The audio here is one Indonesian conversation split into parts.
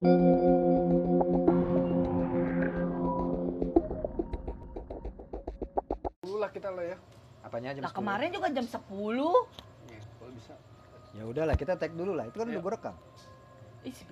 Lah kita lah ya. Apanya jam Nah 10? kemarin juga jam 10 Iya, kalau bisa. Ya udahlah kita tag dulu lah. Itu kan Iya. udah gue rekam. Ih si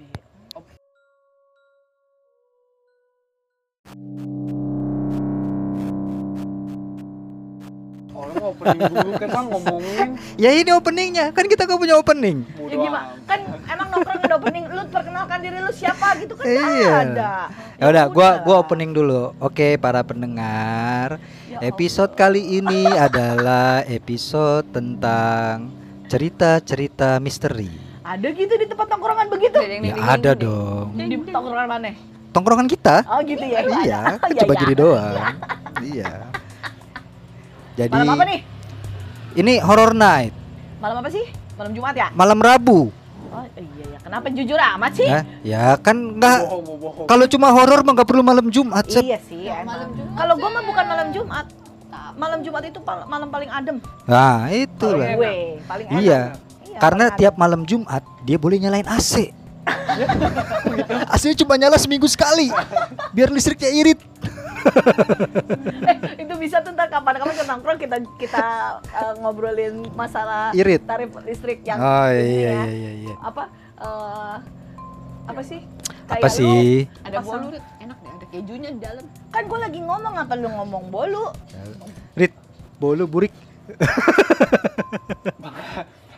opening dulu kan bang ngomongin. Ya ini openingnya. Kan kita gak punya opening. Ya Bodo gimana? Kan emang nongkrong ada opening Lu perkenalkan diri lu siapa gitu kan Iya. ada Ya udah, gua gua opening dulu. Oke, para pendengar. Ya Episode kali ini adalah episode tentang cerita-cerita misteri. Allah. Ada gitu di tempat nongkrongan begitu Ya ada dong. Di tongkrongan mana? Tongkrongan kita. Oh gitu ya Iya, kan Iya, coba iya. gini doang. Iya. Jadi Malam apa nih? ini horror night, Malam apa sih? Malam Jumat ya? malam Rabu. Oh iya ya. Kenapa jujur amat sih? Ya, ya kan nggak kalau cuma horor mah nggak perlu malam Jumat. Sep. Iya sih. Ya, emang. malam Jumat Kalau gua sih. mah bukan malam Jumat. Malam Jumat itu pal- malam paling adem. Nah, itulah. gue paling enak. Iya. Iya, Karena paling tiap malam Jumat dia boleh nyalain AC. AC cuma nyala seminggu sekali. Biar listriknya irit. Adem. itu bisa tuh ntar kapan-kapan kita nongkrong kita kita eh, ngobrolin masalah Irit. tarif listrik yang Oh iya ya. iya iya iya. apa eh, apa sih? Apa Kayak lu, sih? Ada bolu Rit. enak deh, ada kejunya di dalam. kan gue lagi ngomong apa lu ngomong bolu? Rit, bolu burik.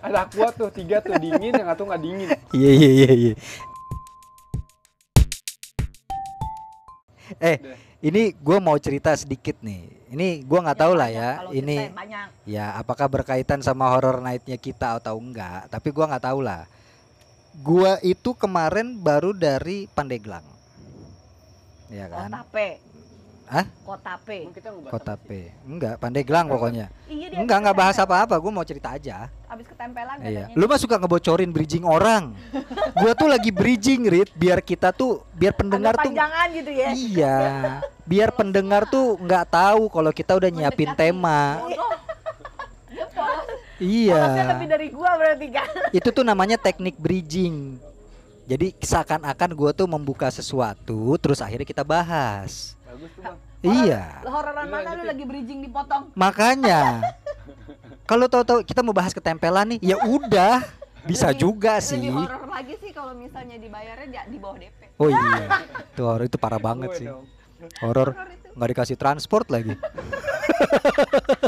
Ada aqua tuh tiga tuh dingin yang satu nggak dingin. Iya iya iya iya. Eh, Udah. Ini gue mau cerita sedikit nih. Ini gue nggak tahu lah ya. Ini ya apakah berkaitan sama horror nightnya kita atau enggak? Tapi gua nggak tahu lah. Gua itu kemarin baru dari Pandeglang. Ya kan? Ngebahas Kota apa sih? P. Enggak, Pandeglang pokoknya. Iya dia Enggak, enggak bahas apa-apa. Gua mau cerita aja. Habis ketempelan Iya. Lu mah suka ngebocorin bridging orang. gua tuh lagi bridging, Rit, biar kita tuh biar pendengar tuh panjangan gitu ya. Iya. Biar pendengar tuh nggak tahu kalau kita udah nyiapin tema. Iya. lebih dari gua berarti kan. Itu tuh namanya teknik bridging. Jadi seakan-akan gua tuh membuka sesuatu, terus akhirnya kita bahas. Bagus tuh bang. Iya. Hororan Iya, mana lu lanjutin. lagi bridging dipotong? Makanya kalau tahu-tahu kita mau bahas ketempelan nih, ya udah. Bisa juga sih. Lebih horor lagi sih kalau misalnya dibayarnya di, di bawah DP. Oh iya. Tuh horor itu parah banget sih. Horor itu. nggak dikasih transport lagi.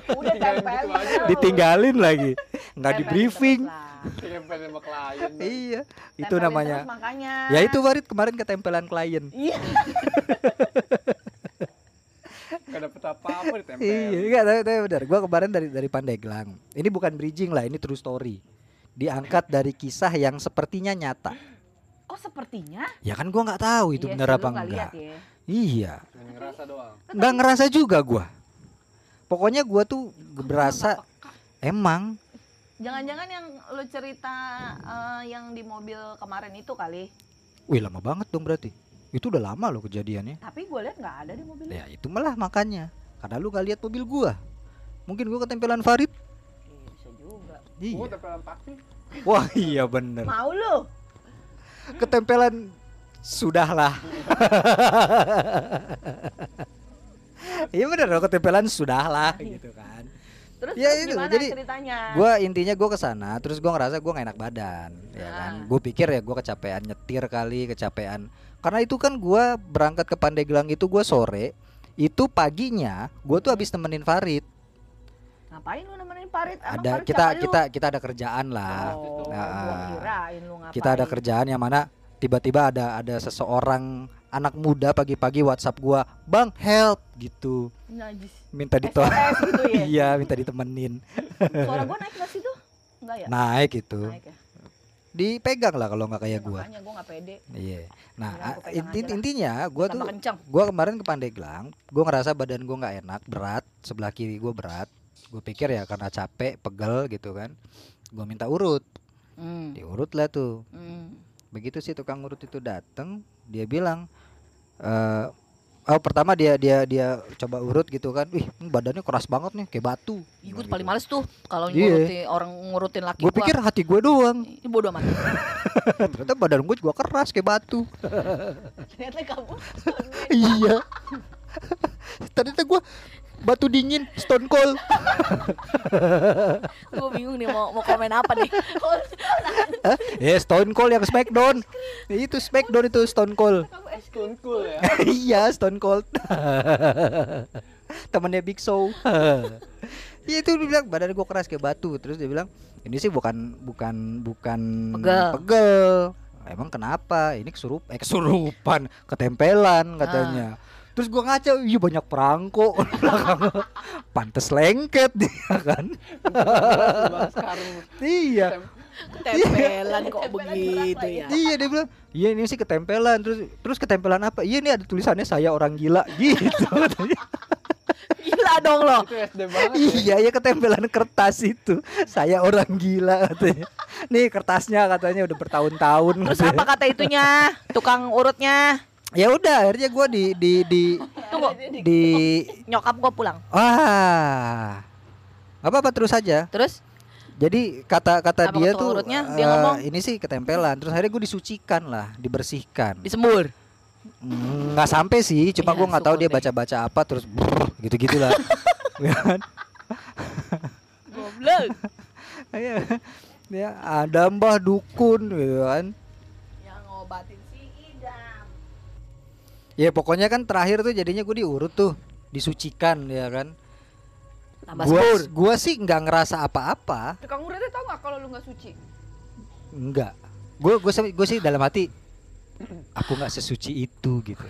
Udah Tinggalin tempel. gitu. Ditinggalin lagi. Nggak di briefing. Klien. Iya, itu namanya. makanya. Ya itu Warid kemarin ketempelan klien. Iya. Gak dapet apa-apa ditempel. Iya, enggak tapi, tapi benar. Gua kemarin dari dari Pandeglang. Ini bukan bridging lah, ini true story. Diangkat dari kisah yang sepertinya nyata. Oh sepertinya. Ya kan gua nggak tahu itu Iya benar apa nggak enggak. ya. Iya, Cuma ngerasa doang. nggak ngerasa juga gua. Pokoknya gua tuh berasa emang Jangan-jangan yang lu cerita eh, yang di mobil kemarin itu kali. Wih lama banget dong berarti. Itu udah lama loh kejadiannya. Tapi gue lihat nggak ada di mobil. Ya itu malah makanya. Karena lu gak lihat mobil gua. Mungkin gua ketempelan Farid. Iya, bisa juga. Gue Iya. tempelan pakai. Wah iya bener. Mau lu? Ketempelan sudahlah. Iya bener dong ketempelan sudahlah gitu kan. Terus, Ya, terus itu, gimana jadi ceritanya? Gua intinya gua ke sana terus gua ngerasa gua gak enak badan ya kan. Ah. Gue pikir ya gua kecapean nyetir kali, kecapean. Karena itu kan gua berangkat ke Pandeglang itu gua sore. Itu paginya gua tuh habis nemenin Farid. Ngapain lu nemenin Parit? Emang ada Parit kita siapa lu? kita kita ada kerjaan lah. Oh, Nah, kirain lu ngapain. kita ada kerjaan yang mana tiba-tiba ada ada seseorang anak muda pagi-pagi WhatsApp gua, "Bang, help." gitu. Najis. Minta ditolong. Gitu ya. iya, minta ditemenin. Suara gua naik nggak sih tuh? Enggak ya? Naik itu. Naik ya. Dipegang lah kalau nggak kayak Ya, gua. Makanya gua nggak pede. Iya. Nah, Udah, aku a- pegang inti- intinya gua tuh gua kemarin ke Pandeglang, gua ngerasa badan gua nggak enak, berat, sebelah kiri gua berat. Gue pikir ya karena capek, pegel gitu kan. Gua minta urut. Hmm. Diurut lah tuh. Hmm. Begitu si tukang urut itu datang, dia bilang, "Eh, oh pertama dia dia dia coba urut gitu kan wih badannya keras banget nih kayak batu Ih, gue Gitu. paling males tuh kalau Iya. ngurutin orang ngurutin laki gue pikir hati gue doang ini bodoh amat. ternyata badan gue juga keras kayak batu Ternyata kamu iya ternyata gue batu dingin stone cold gue bingung nih mau mau komen apa nih. Hah? ya stone cold yang smackdown itu smackdown itu stone cold Stone cool ya. iya Stone Cold temennya Big Show Iya itu dia bilang badan gue keras kayak batu terus dia bilang ini sih bukan bukan bukan Pegel. pegel. emang kenapa ini kesurup eh kesurupan ketempelan katanya terus gua ngaca iya banyak perangko pantes lengket dia kan Bang sekarang iya Tempelan kok begitu ya. Iya dia bilang, iya ini sih ketempelan terus terus ketempelan apa? Iya ini ada tulisannya saya orang gila gitu. Gila dong lo. itu SD banget ya. iya ya ketempelan kertas itu. Saya orang gila katanya. Nih kertasnya katanya udah bertahun-tahun. Terus katanya. apa kata itunya? Tukang urutnya. Ya udah akhirnya gua di di di Tunggu, di nyokap gua pulang. ah apa apa terus aja. Terus Jadi kata-kata Apa dia kata tuh urutnya? Dia eh, ngomong? ini sih ketempelan. Terus akhirnya gue disucikan lah, dibersihkan. disembur. Mm, nggak sampai sih cuma Iya, gua nggak tahu dia deh. baca-baca apa terus gitu gitulah Ya kan? Goblok. Iya. ya ada mbah dukun gitu kan Yang ngobatin. Ya pokoknya kan terakhir tuh jadinya gue diurut tuh disucikan ya kan. Tambah gua sih nggak ngerasa apa-apa. Tukang urutnya tau gak kalau lu gak suci? nggak. Gue gue gue sih dalam hati aku nggak sesuci itu gitu.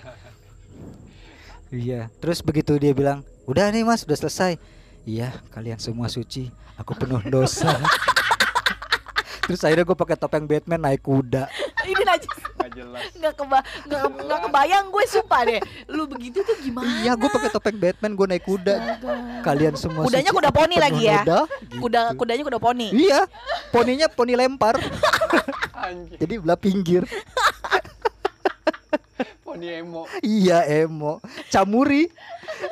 Iya terus begitu dia bilang udah nih mas udah selesai. Iya kalian semua suci aku penuh dosa. Terus akhirnya gue pakai topeng Batman naik kuda. Nggak jelas. Nggak keba nggak nggak kebayang gue sumpah deh. Lu begitu tuh gimana? iya gue pakai topeng Batman gue naik kuda kalian semua Kudanya suci, kuda poni lagi ya? noda, Kuda gitu. kudanya kuda poni. iya poninya poni lempar Anjir. jadi belah pinggir Poni emo. iya emo camuri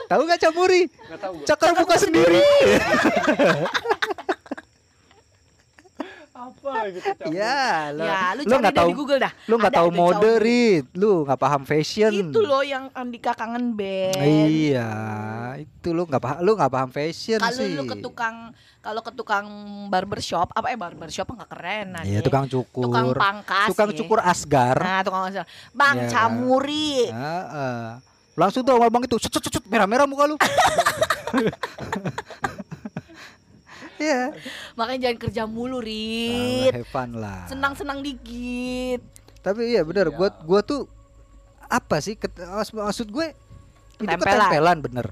tahu nggak camuri Enggak tahu gua. cakar muka sendiri Apa gitu. Iya, lo, Ya, lu lo cari tahu di Google dah. Lu nggak tahu mode. Rit. Lu nggak paham fashion. Itu loh yang Andika kangen band. Iya, itu lu nggak paham, lu nggak paham fashion Kalau sih. lu ke tukang kalau ke tukang barbershop apa eh barbershop nggak keren Iya, tukang cukur. tukang pangkas Tukang ya. cukur asgar. nah tukang pangkas bang kan? camuri Heeh. Langsung tuh sama bang itu, cut, cut, cut, merah-merah muka lu. Iya. makanya jangan kerja mulu rit have fun lah. senang-senang dikit Tapi iya bener, gua gua tuh apa sih ket- maksud gue itu Ketempelan. ketempelan bener.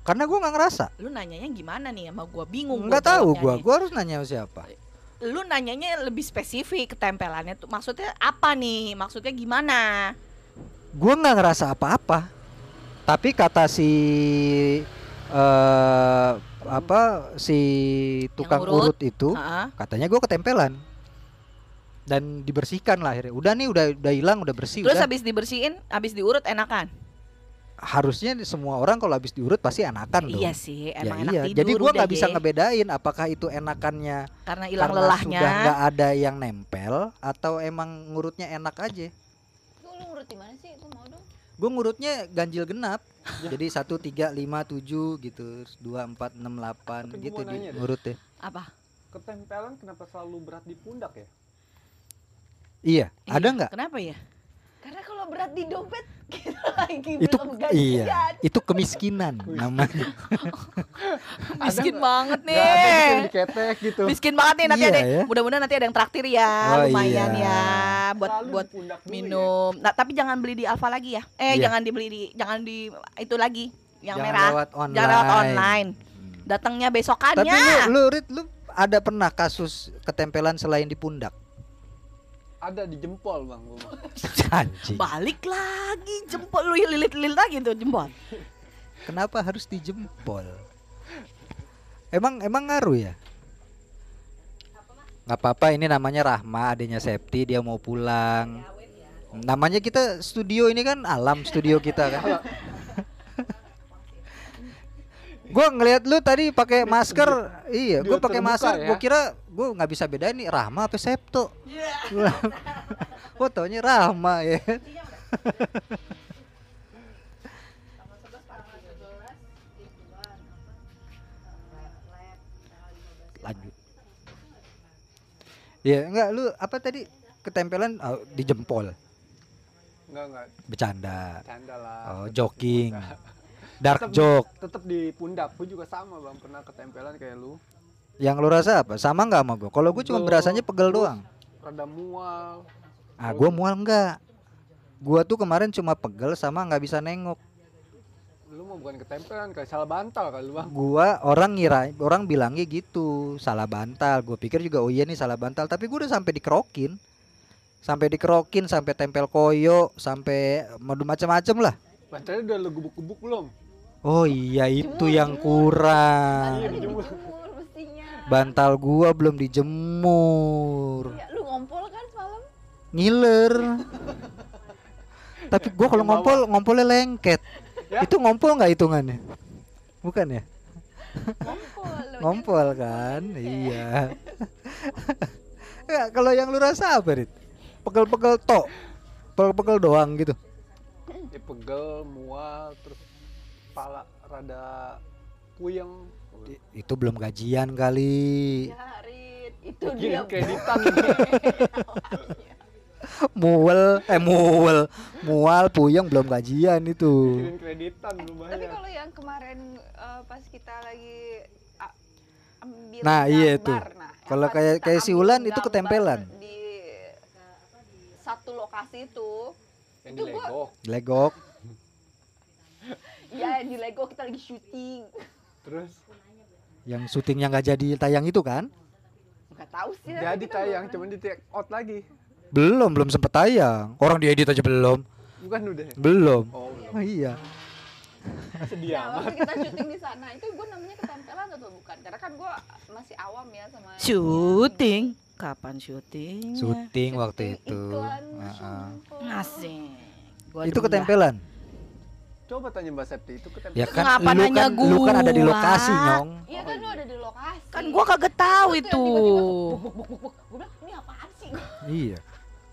Karena gua nggak ngerasa. lu nanyanya gimana nih sama gua bingung Nggak tahu gua, jawabnya gua harus nanya sama siapa. lu nanyanya lebih spesifik ketempelannya tuh maksudnya apa nih maksudnya gimana Gua nggak ngerasa apa-apa. Tapi kata si eh apa si tukang urut. urut itu Heeh. katanya gua ketempelan dan dibersihkan lah akhirnya. Udah nih udah udah hilang udah bersih terus udah. habis dibersihin habis diurut enakan Harusnya semua orang kalau habis diurut pasti enakan dong. iya sih Ya emang enak iya. tidur Jadi gua udah nggak bisa ngebedain apakah itu enakannya karena hilang lelahnya sudah nggak ada yang nempel atau emang ngurutnya enak aja. Lu urut di mana sih? Gue ngurutnya ganjil genap. Jadi satu tiga lima tujuh gitu, Terus dua empat enam delapan gitu di nanya deh. ngurutnya. apa Ketempelan kenapa selalu berat di pundak ya? Iya, Iya, ada nggak? kenapa ya Karena kalau berat di dompet kita lagi Itu belum gajian. iya, itu kemiskinan namanya. miskin banget ada gitu nih yang diketek gitu. miskin banget nih nanti Iya, ada ya. mudah-mudahan nanti ada yang traktir ya Oh, lumayan iya. ya buat Selalu buat ya. minum nah tapi jangan beli di Alfa lagi ya eh Iya. jangan dibeli di jangan di itu lagi yang Jangan merah lewat online. jangan lewat online datangnya Tapi besokannya lu, lu, Rit, lu ada pernah kasus ketempelan selain di pundak? Ada di jempol bang. Anjing. balik lagi jempol lu lilit-lilit lagi tuh jempol Kenapa harus di jempol? Emang emang ngaruh ya? Nggak apa-apa ini namanya Rahma adanya Septi dia mau pulang Namanya kita studio ini kan alam studio kita kan. Gua ngelihat lu tadi pakai masker, iya, gua Studio pakai masker, ya. gua kira gua nggak bisa bedain nih Rahma apa Septo. Gua taunya Rahma ya. Lanjut. Ya enggak lu apa tadi ketempelan oh, di jempol, Enggak enggak bercanda. lah. Oh, joking. Dark Tetep- joke. Tetep di pundak. Gue juga sama bang pernah ketempelan kayak lu. Yang lu rasa apa? Sama nggak sama gua? Kalau gua cuma berasanya pegel doang. Rada mual. Ah, gua mual enggak. Gua tuh kemarin cuma pegel sama nggak bisa nengok. Lu mau bukan ketempelan kayak salah bantal kali lu bang. Gua orang ngira orang bilangnya gitu, salah bantal. Gua pikir juga oh iya nih salah bantal, tapi gua udah sampai dikerokin. Sampai dikerokin, sampai tempel koyo, sampai macam-macam lah. Bantalnya udah lu gebuk-gebuk belum? Oh iya itu Jemur, yang jemur. kurang. Bantalnya dijemur. Bantal gua belum dijemur. Iya, lu ngompol kan semalam? Ngiler. Tapi gua kalau ngompol ngompolnya lengket. Ya. Itu ngompol nggak hitungannya? Bukan ya? Ngompol. Ngompol kan? Iya. Ya, kalau yang lu rasa apa, Rit? Pegel-pegel tok. Pegel-pegel doang gitu. Ya pegel, mual, terus kepala rada puyeng. Itu belum gajian kali. Ya, Rit. Itu dia. kreditan. Mual, eh mual. Mual puyeng belum gajian itu. Kirim kreditan lu Tapi banyak. kalau yang kemarin eh, pas kita lagi ambil Nah, iya tuh. nah, Kalau kayak- kayak si Ulan itu ketempelan. Di satu lokasi itu. Yang itu di gua- Lego. Legok. Ya, di Lego kita lagi syuting. Terus Yang syutingnya nggak jadi tayang itu kan? Enggak tahu sih. jadi kita tayang cuman di take out lagi. Belum, belum sempet tayang. Orang diedit aja belum. Bukan udah. Belum. Oh, belum. Oh iya. sedih Ya, amat. waktu kita syuting di sana itu gue namanya ketempelan atau bukan? Karena kan gue masih awam ya sama Syuting. Kapan syuting? Syuting waktu itu. iklan. Asik. Gua Itu ketempelan. Coba tanya Mbak Septi itu ketempelan. Ya kan Kenapa lu nanya kan lu kan ada di gua? lokasi, Nyong. Iya kan lu ada di lokasi. Kan gua kagak tahu Terus itu. Gua bilang ini apaan sih? Iya.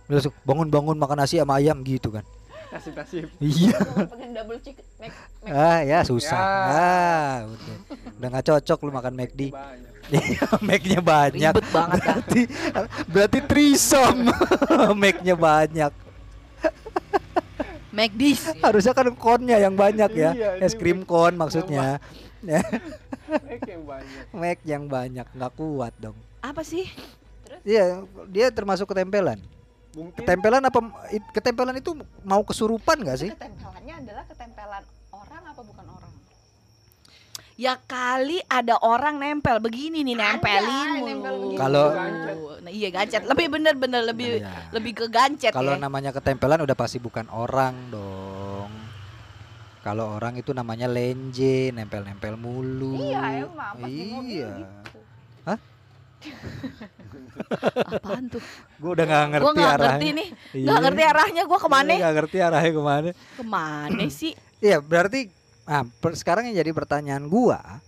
Langsung bangun-bangun makan nasi sama ayam gitu kan. Nasib-nasib. Iya. Gua pengen double chicken. Mac, Mac. Ah ya susah. Ya. Ah, udah. Udah gak cocok lu makan McD. Banyak. Iya, Mac-nya banyak. Ribet banget. Berarti berarti trisom. Mac-nya banyak. McD's. Harusnya kan konnya yang banyak ya. Iya, Es krim kon maksudnya. Ya, Mac yang banyak. Mac yang banyak nggak kuat dong. Apa sih? Iya, dia termasuk ketempelan. Mungkin Ketempelan apa it- ketempelan itu mau kesurupan nggak sih? Ketempelannya adalah ketempelan orang apa bukan orang? Ya kali ada orang nempel begini nih nempelin. Kalau- nah, iya gancet. Lebih bener-bener lebih Iya. lebih ke gancet Kalau ya. namanya ketempelan udah pasti bukan orang dong. Kalau orang itu namanya lenje, nempel-nempel mulu. Iya emang pas di mobil Iya. gitu. Apaan tuh? Gue udah nggak ngerti Gua nggak arahnya. ngerti nih. Iya. Nggak ngerti arahnya gua ke mana? Iya, nggak ngerti arahnya ke mana. Ke mana sih? Iya, berarti nah, per- sekarang yang jadi pertanyaan gua,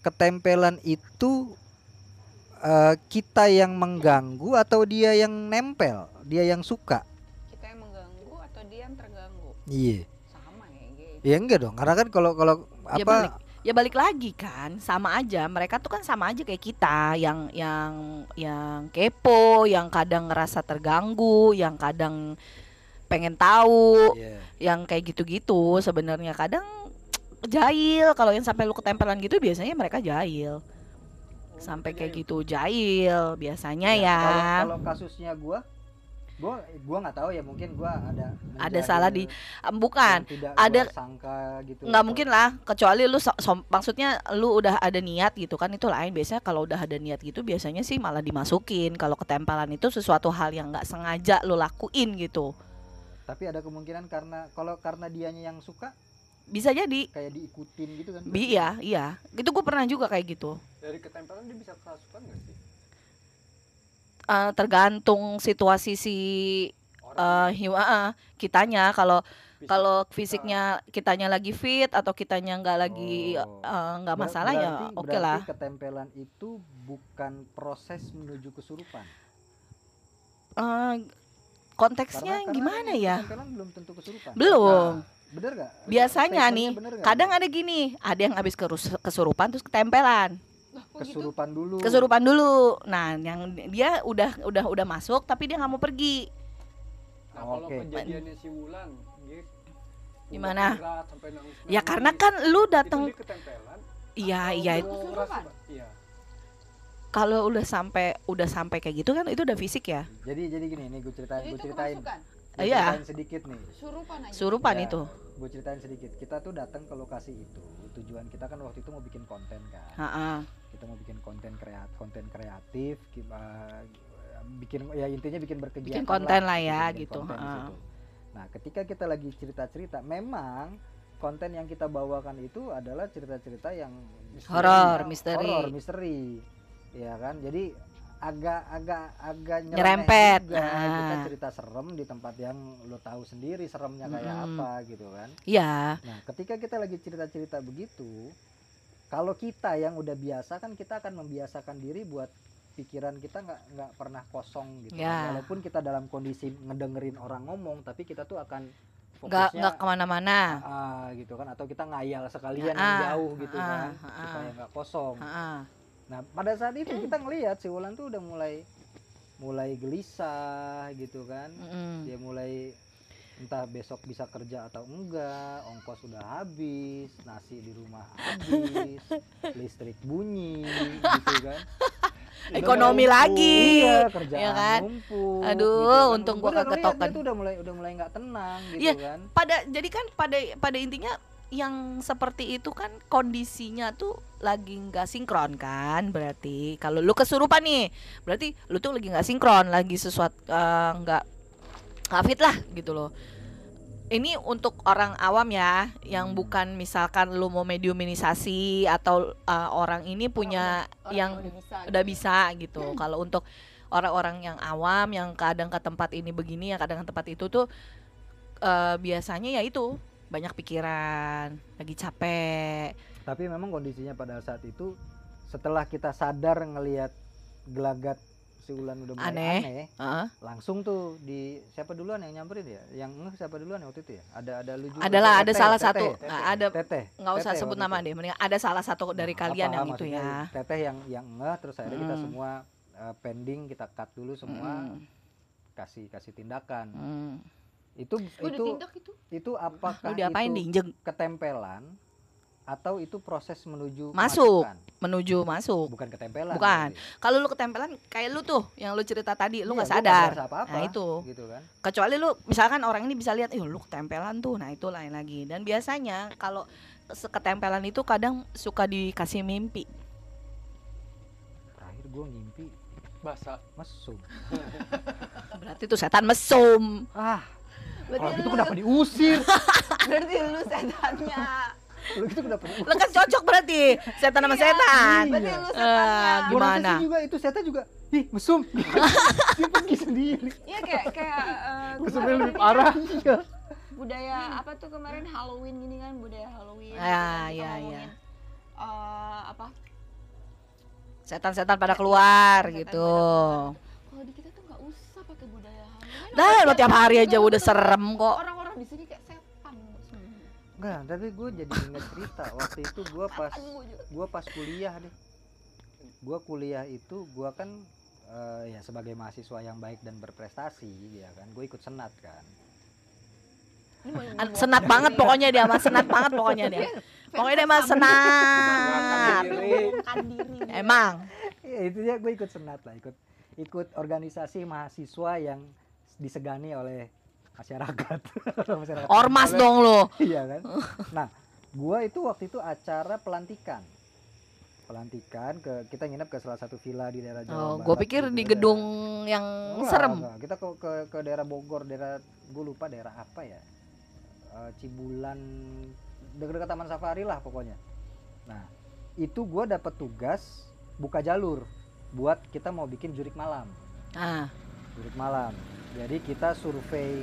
ketempelan itu eh, kita yang mengganggu atau dia yang nempel, dia yang suka? Kita yang mengganggu atau dia yang terganggu? Iya. Sama ya gitu. Ya enggak dong, karena kan kalau kalau Ya apa balik. Ya balik lagi kan, sama aja. Mereka tuh kan sama aja kayak kita, yang yang yang kepo, yang kadang ngerasa terganggu, yang kadang pengen tahu, Iya. yang kayak gitu-gitu. Sebenarnya kadang jahil. Kalau yang sampai lu ketempelan gitu biasanya mereka jahil. Sampai kayak gitu jahil biasanya ya. Kalau kalau kasusnya gua gua gua nggak tahu ya mungkin gua ada Ada salah di- bukan. ada- sangka gitu. nggak mungkin lah kecuali lu so- som- maksudnya lu udah ada niat gitu kan itu lain biasanya kalau udah ada niat gitu biasanya sih malah dimasukin kalau ketempelan itu sesuatu hal yang nggak sengaja lu lakuin gitu Tapi ada kemungkinan karena kalau karena dianya yang suka bisa jadi kayak diikutin gitu kan. bi iya iya itu gue pernah juga kayak gitu dari ketempelan dia bisa kerasukan nggak sih? Eh, tergantung situasi si eh hiu- ah, kitanya kalau kalau fisiknya kitanya lagi fit atau kitanya nggak lagi Oh. eh, nggak Ber- masalah ya berarti- oke berarti lah ketempelan itu bukan proses menuju kesurupan. Eh, konteksnya Karena- karena gimana ya Ketempelan belum tentu kesurupan. belum Bener gak? biasanya nih bener nggak? kadang ada gini ada yang habis kesurupan terus ketempelan gitu? kesurupan dulu. kesurupan dulu nah yang dia udah udah udah masuk tapi dia nggak mau pergi Nah, kalau Oke. kejadiannya si Wulan, gitu. Gimana? Ya karena kan lu datang dia iya iya dia itu- Iya. kalau udah sampai udah sampai kayak gitu kan itu udah fisik ya Jadi jadi gini nih gue ceritain, Jadi gue ceritain. Iya. ceritain sedikit nih. Surupan aja. surupan Ya, itu Gue ceritain sedikit. Kita tuh datang ke lokasi itu. Tujuan kita kan waktu itu mau bikin konten kan. Ha-ha. Kita mau bikin konten kreat konten kreatif, ki- uh, bikin ya intinya bikin berkegiatan. Bikin konten lah ya, bikin gitu, konten ha. situ. Nah, ketika kita lagi cerita-cerita, memang konten yang kita bawakan itu adalah cerita-cerita yang. Horor, misteri. horor, misteri, ya kan? Jadi agak agak agak Nyerempet. juga. Kita Ah. cerita serem di tempat yang lo tahu sendiri seremnya kayak Mm-mm. apa gitu kan. iya Nah, ketika kita lagi cerita-cerita begitu, kalau kita yang udah biasa kan kita akan membiasakan diri buat pikiran kita nggak nggak pernah kosong gitu. Ya. Walaupun kita dalam kondisi ngedengerin orang ngomong, tapi kita tuh akan nggak nggak ke mana-mana ah, gitu kan atau kita ngayal sekalian Ah, yang jauh gitu ah, kan ah, supaya nggak kosong. Ha-ha. Nah, pada saat itu kita ngelihat si Wulan tuh udah mulai mulai gelisah gitu kan. Mm-mm. Dia mulai entah besok bisa kerja atau enggak, ongkos sudah habis, nasi di rumah habis, listrik bunyi gitu kan. Udah Ekonomi numpuk, lagi, iya, kerjaan ya kan? numpuk, Aduh, gitu kan. untung Gua udah kagak token. dia tuh udah mulai udah mulai nggak tenang gitu Iya. kan. pada jadi kan pada pada intinya yang seperti itu kan kondisinya tuh lagi nggak sinkron kan berarti kalau lu kesurupan nih berarti lu tuh lagi nggak sinkron lagi sesuatu eh, nggak nggak fit lah gitu loh ini untuk orang awam ya yang Hmm. bukan misalkan lu mau mediumisasi atau eh, orang ini punya Orang yang udah bisa. udah bisa gitu. Kalau untuk orang-orang yang awam yang kadang ke tempat ini begini ya kadang ke tempat itu tuh eh, biasanya ya itu banyak pikiran, lagi capek. Tapi memang kondisinya pada saat itu setelah kita sadar ngelihat gelagat si Ulan udah mulai Aneh. aneh, Heeh. langsung tuh di siapa duluan yang nyamperin ya? Yang ngeh siapa duluan ya waktu itu ya? Ada ada lu juga. Adalah ada salah satu, ada nggak usah sebut nama deh, mending ada salah satu dari Nah, kalian apa, yang itu ya. Teteh yang yang ngeh terus akhirnya kita semua eh, pending kita cut dulu semua kasih kasih tindakan. Itu Gue itu ditindak itu. itu apakah Lu diapain itu diinjek ketempelan atau itu proses menuju Masuk. masukan? menuju masuk. bukan ketempelan Bukan. Kalau lu ketempelan kayak lu tuh yang lu cerita tadi, lu Iya, nggak gua sadar. ngerasa apa-apa, Nah, itu. gitu kan kecuali lu misalkan orang ini bisa lihat, ih lu ketempelan tuh, nah itu lain lagi. Dan biasanya kalau ketempelan itu kadang suka dikasih mimpi. terakhir gue ngimpi Basa. mesum Berarti itu setan mesum. ah kalau gitu lu- kenapa diusir Berarti lu setannya. kalau gitu kenapa diusir Lu kan cocok berarti setan sama Iya. setan. Berarti Iya. lu Eh, setannya. Rasa Gimana? sih juga itu setan juga ih mesum dia pergi sendiri Iya kayak kayak eh, Mesumnya lebih parah. iya budaya apa tuh kemarin Halloween gini kan budaya Halloween. Ya, gitu kan, kita ya, ngomongin, ya. eh, apa? Setan-setan pada keluar Setan gitu. Orang lo tiap hari aja udah serem kok. Orang-orang di sini kayak setan semua. enggak tapi gue jadi ingat cerita waktu itu gue pas gue pas kuliah deh gue kuliah itu gue kan eh, ya sebagai mahasiswa yang baik dan berprestasi ya kan gue ikut senat kan Senat banget pokoknya dia, mas senat banget pokoknya dia. Pokoknya dia mas senat. Emang. ya itu ya gue ikut senat lah ikut ikut organisasi mahasiswa yang disegani oleh masyarakat masyarakat Ormas Oleh- dong lo. iya kan nah gua itu waktu itu acara pelantikan pelantikan ke kita nginep ke salah satu villa di daerah Jawa Oh, Barat gue pikir gitu di ya. gedung yang Enggak, serem. enggak. kita ke, ke ke daerah Bogor daerah gue lupa daerah apa ya Eh, Cibulan dekat-dekat Taman Safari lah pokoknya nah itu gua dapat tugas buka jalur buat kita mau bikin jurik malam Ah, jurik malam jadi kita survei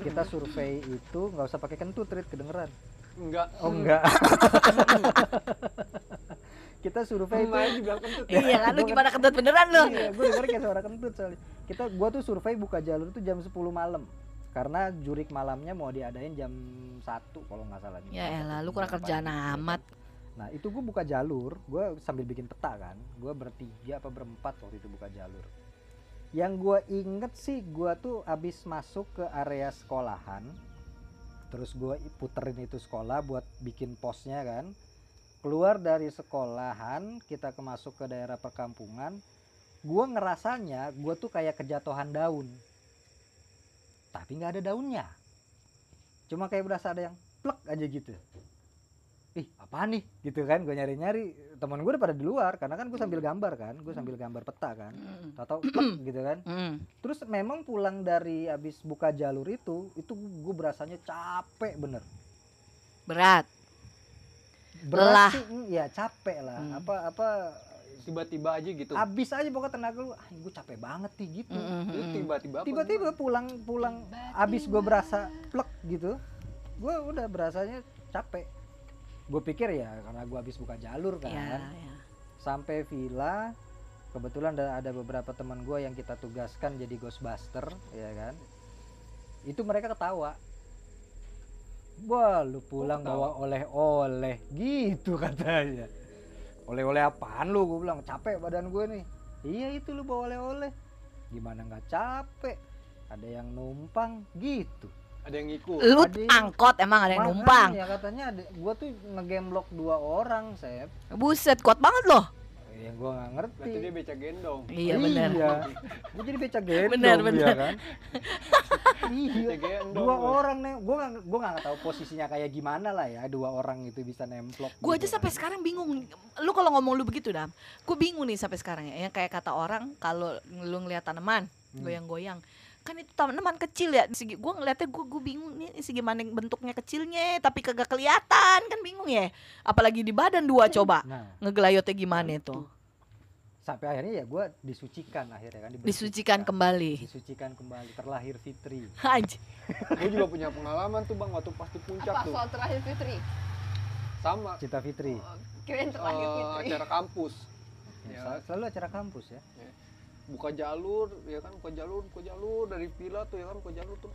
kita survei itu nggak usah pakai kentut Rit kedengeran Enggak. oh enggak kita survei itu juga kentut ya. Iya kan lu gimana kentut beneran lu? iya gue denger kayak suara kentut soalnya kita gua tuh survei buka jalur tuh jam 10 malam karena jurik malamnya mau diadain jam 1 kalau nggak salah nih. Ya Jam elah, satu lu kurang kerjaan gitu. amat. Nah itu gue buka jalur, gue sambil bikin peta kan, gue bertiga apa berempat waktu itu buka jalur. Yang gue inget sih, gue tuh abis masuk ke area sekolahan, terus gue puterin itu sekolah buat bikin posnya kan. Keluar dari sekolahan, kita ke masuk ke daerah perkampungan, gue ngerasanya gue tuh kayak kejatuhan daun, tapi nggak ada daunnya. Cuma kayak berasa ada yang plek aja gitu ih apa nih? Gitu kan gue nyari nyari teman gue udah pada di luar karena kan gue sambil gambar kan gue sambil gambar peta kan. Mm. tahu tahu gitu kan. Terus memang pulang dari abis buka jalur itu itu gue berasanya capek bener. Berat. berat sih ya capek lah. Hmm. apa apa Tiba-tiba aja gitu. abis aja pokoknya tenaga lu ah gue capek banget nih gitu. Mm, mm, Itu mm. tiba-tiba tiba-tiba pulang pulang abis gue berasa plek gitu gue udah berasanya capek gue pikir ya karena gue abis buka jalur kan Ya, ya. sampai villa kebetulan ada, ada beberapa teman gue yang kita tugaskan jadi ghostbuster ya kan. Itu mereka ketawa. Wah lu pulang ketawa? bawa oleh-oleh. Gitu katanya. Oleh-oleh apaan lu? Gue bilang capek badan gue nih. Iya itu lu bawa oleh-oleh. Gimana nggak capek? Ada yang numpang. Gitu Ada yang ngikut. Lu Ada yang- angkot emang ada yang numpang. ya katanya ada, gue tuh ngegemblok dua orang Sep Buset, kuat banget loh. ya gue nggak ngerti Berarti dia beca gendong. Iya benar. Iya. Gue jadi beca gendong Bener, dia bener. kan. iya. Dua orang nih, gue gak, gua nggak tahu posisinya kayak gimana lah ya. Dua orang itu bisa nemplok. Gue gitu aja sampai kan. sekarang bingung. Lu kalau ngomong lu begitu dam, gue bingung nih sampai sekarang ya. Yang kayak kata orang kalau lu ngeliat tanaman Hmm. Kan itu tanaman kecil ya. Segi, gue ngeliatnya gue gue bingung nih segimana bentuknya kecilnya, tapi kagak kelihatan kan bingung ya. Apalagi di badan dua coba Nah, ngegelayotnya gimana itu? sampai akhirnya ya gue disucikan akhirnya kan. Disucikan kembali. Disucikan kembali. Terlahir Fitri. Gue juga punya pengalaman tuh bang waktu pas di puncak Apa tuh. soal terakhir Fitri? Sama. Cita Fitri. Oh, Kirain terakhir eh, Fitri. acara kampus. Ya, Ya. sel- Selalu acara kampus ya. Buka jalur ya kan buka jalur buka jalur dari villa tuh ya kan buka jalur tuh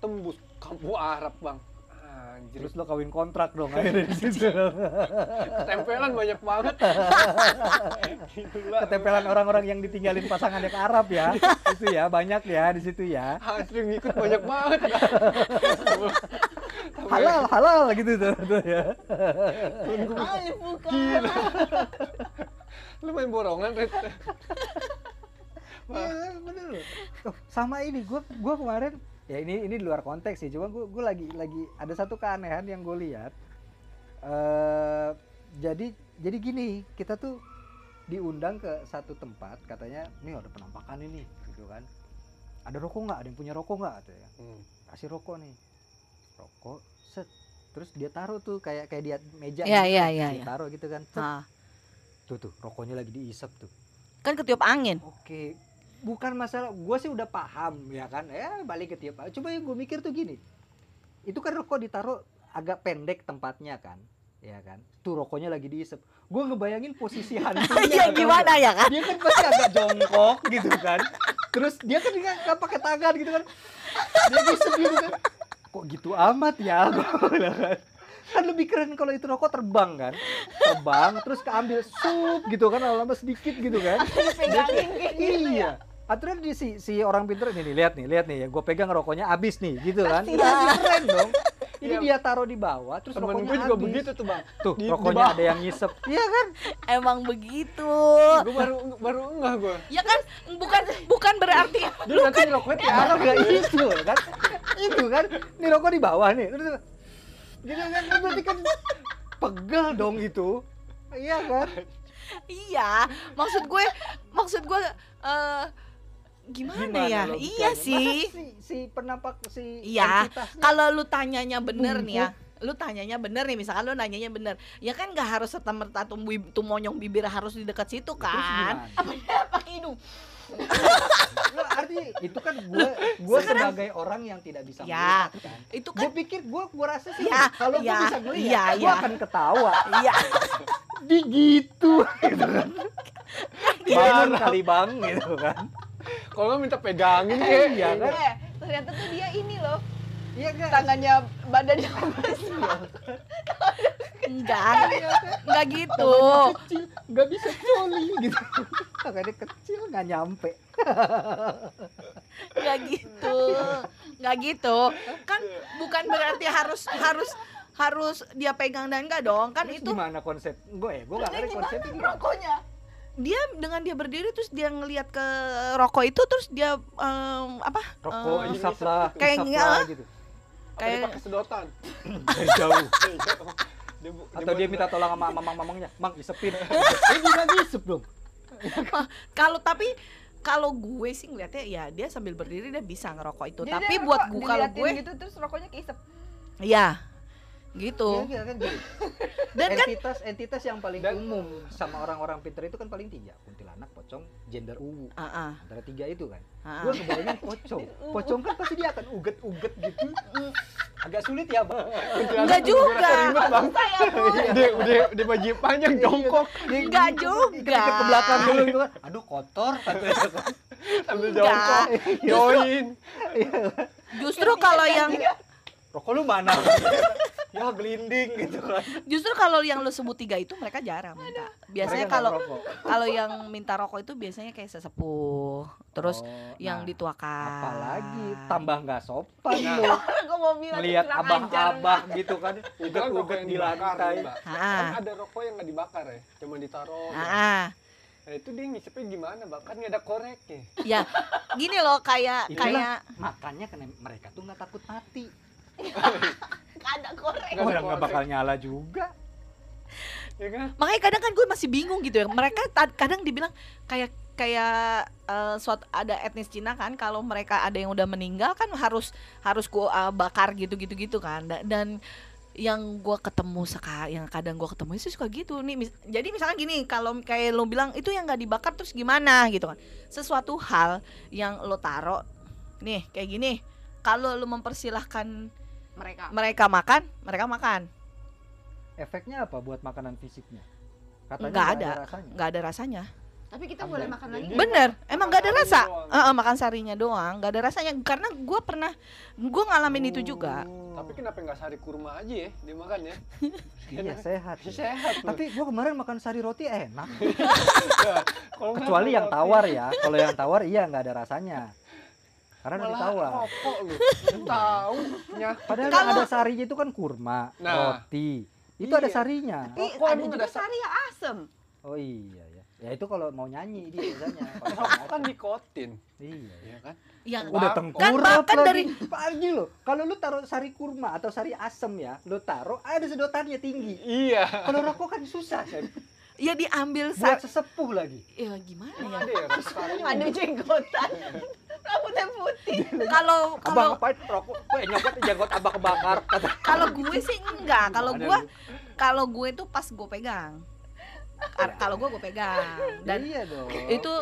tembus kampung Arab bang anjir Terus lo kawin kontrak dong akhirnya di situ. tempelan banyak banget. Ketempelan orang-orang yang ditinggalin pasangannya ke Arab ya. itu ya banyak ya di situ ya. asli ngikut banyak banget Halal, halal gitu tuh, tuh ya. Bukan. Gila. lu main borongan Rit. Iya bener loh. Tuh, sama ini gua gua kemarin ya ini ini di luar konteks sih, cuma gua gua lagi lagi ada satu keanehan yang gue lihat. eh jadi jadi gini, kita tuh diundang ke satu tempat katanya nih ada penampakan ini gitu kan. Ada rokok nggak? Ada yang punya rokok nggak? Katanya. Hmm. Kasih rokok nih. Rokok set. Terus dia taruh tuh kayak kayak dia meja. Iya, gitu iya, kan. iya, Dia iya. taruh gitu kan. Set. Nah, Tuh tuh rokoknya lagi diisep tuh. kan ketiup angin. Oke, bukan masalah. Gue sih udah paham ya kan. Ya balik ke tiap. Coba yang gue mikir tuh gini. Itu kan rokok ditaruh agak pendek tempatnya kan, ya kan. Tuh rokoknya lagi diisep. Gue ngebayangin posisi hantunya. Tau gimana ya kan? Dia kan pasti agak jongkok gitu kan. Terus dia kan nggak nggak pakai tangan gitu kan. Dia ngisep gitu kan. Kok gitu amat ya? Kan. Kan lebih keren kalau itu rokok terbang kan. Terbang terus keambil sup gitu kan lama-lama sedikit gitu kan. Pegangin gitu ya. Iya. Aturan di si, si orang pinter nih, nih lihat nih, lihat nih ya, gue pegang rokoknya abis nih, gitu kan? Pasti Iya, lah. keren dong. Ini Iya. dia taruh di bawah, terus temen rokoknya gue juga habis. begitu tuh bang Tuh, Di- di rokoknya bawah. ada yang ngisep. Iya kan? Emang begitu. gue baru baru enggak gue Ya kan bukan bukan berarti Dia nanti rokoknya tiara nggak itu kan? Itu kan? Ini rokok di bawah nih. Terus gitu kan? Berarti kan pegel dong itu. Iya kan? iya. Maksud gue maksud gue eh gimana, ya? logikanya? Iya sih. Si, si penampak si Iya, Kalau lu tanyanya bener nih ya, lu tanyanya bener nih, misalkan lu nanyanya bener, ya kan nggak harus serta merta tuh, bib- tuh monyong bibir harus di dekat situ Terus kan? gimana? Pakai hidung. Lo arti itu kan gue gue sebagai orang yang tidak bisa Ya, melihat kan. itu Gue kan pikir gue gue rasa sih Ya, kalau gue ya, bisa ngeliat iya, gue iya. akan ketawa. iya Di gitu gitu kan. Bangun kali bang gitu kan. Kalau nggak minta pegangin kayak Iya kan? Eh, ternyata tuh dia ini loh Iya kan? tangannya badannya besar enggak enggak gitu Tangannya kecil nggak bisa coli gitu. Tangannya kecil nggak nyampe. nggak gitu nggak gitu kan bukan berarti harus harus harus dia pegang dan enggak dong kan Terus itu gimana konsep? Gue ya, gue nggak ngerti konsepnya gimana. rokoknya dia dengan dia berdiri terus dia ngelihat ke rokok itu terus dia em, apa Rokok Eh, isap lah, kayak isap lah gitu. Apa dia kayak pakai sedotan. Dari jauh. Dia bu- Atau dia minta tolong sama mamang-mamangnya, Mang isepin. Ini bisa isep dong. kalau tapi kalau gue sih ngeliatnya ya dia sambil berdiri dia bisa ngerokok itu Jadi tapi dia buat rokok gue kalau gue gitu terus rokoknya keisep ya gitu. Iya, iya kan gitu. dan kan entitas entitas yang paling Dan- umum sama orang-orang pinter itu kan paling tiga. Kuntilanak pocong gender uwu Ah, ah, antara tiga itu kan. Ah, gue ah. kebayangin pocong. Pocong kan pasti dia akan uget-uget gitu. Agak sulit ya bang. Enggak juga Dia udah udah baju panjang jongkok. Enggak juga. ke belakang dulu itu kan aduh kotor. Kan. sambil jongkok. Join. justru kalau yang rokok lu mana ya gelinding gitu kan justru kalau yang lu sebut tiga itu mereka jarang minta biasanya kalau kalau yang minta rokok itu biasanya kayak sesepuh terus Oh, yang nah, dituakan apalagi tambah nggak sopan Nah. lu gue mau bilang melihat abah-abah gitu kan uget-uget di lantai. Ah. Kan ada rokok yang nggak dibakar ya, cuma ditaruh. ah, ah. Nah itu dia ngisepnya gimana, Mbak? Kan nggak ada koreknya. ya gini loh kayak Itulah kayak makanya kena mereka tuh nggak takut mati Nggak ada korek orang nggak bakal nyala juga. Ya kan? makanya kadang kan gue masih bingung gitu ya. Mereka kadang dibilang kayak kayak eh, suatu ada etnis Cina kan kalau mereka ada yang udah meninggal kan harus harus gue bakar gitu gitu gitu kan. Da- dan yang gue ketemu sekali yang kadang gue ketemu sih suka gitu. Nih mis- jadi misalkan gini kalau kayak lo bilang itu yang nggak dibakar terus gimana? gitu kan. Sesuatu hal yang lo taro nih kayak gini. Kalau lo mempersilahkan mereka mereka makan mereka makan efeknya apa buat makanan fisiknya katanya Nggak nggak ada. rasanya nggak ada rasanya tapi kita Ada. boleh makan lagi Bener, emang gak ada rasa. doang. Heeh, makan sarinya doang, gak ada rasanya. Karena gue pernah, gue ngalamin itu juga. Tapi kenapa nggak sari kurma aja ya dimakan ya? iya sehat ya. Sehat loh. tapi gua kemarin makan sari roti enak Kalau nggak kecuali yang tawar ya kalau yang tawar iya nggak ada rasanya karena udah Malah ditawar rokok lu. Tahu nya. padahal Kalau- yang ada sarinya itu kan kurma Nah. roti itu ada Iya. sarinya tapi Rokok ada juga ada sa- sari yang asem oh iya ya ya itu kalau mau nyanyi dia biasanya Kalau Rokok kan ada. nikotin, iya ya. kan? Yang udah tengkurap kan bahkan lagi. dari- pagi loh kalau lu taruh sari kurma atau sari asem ya lu taruh ada sedotannya tinggi Iya. kalau rokok kan susah Sen. ya diambil buat sesepuh lagi ya gimana ya? Ada ya ada jenggotan rambutnya putih. Kalau kalau ngapain rokok? Kok nyokot janggot abang kebakar kalau gue sih enggak. Kalau gue kalau gue tuh pas gue pegang. Ka- Kalau gue gue pegang. Dan iya dong. itu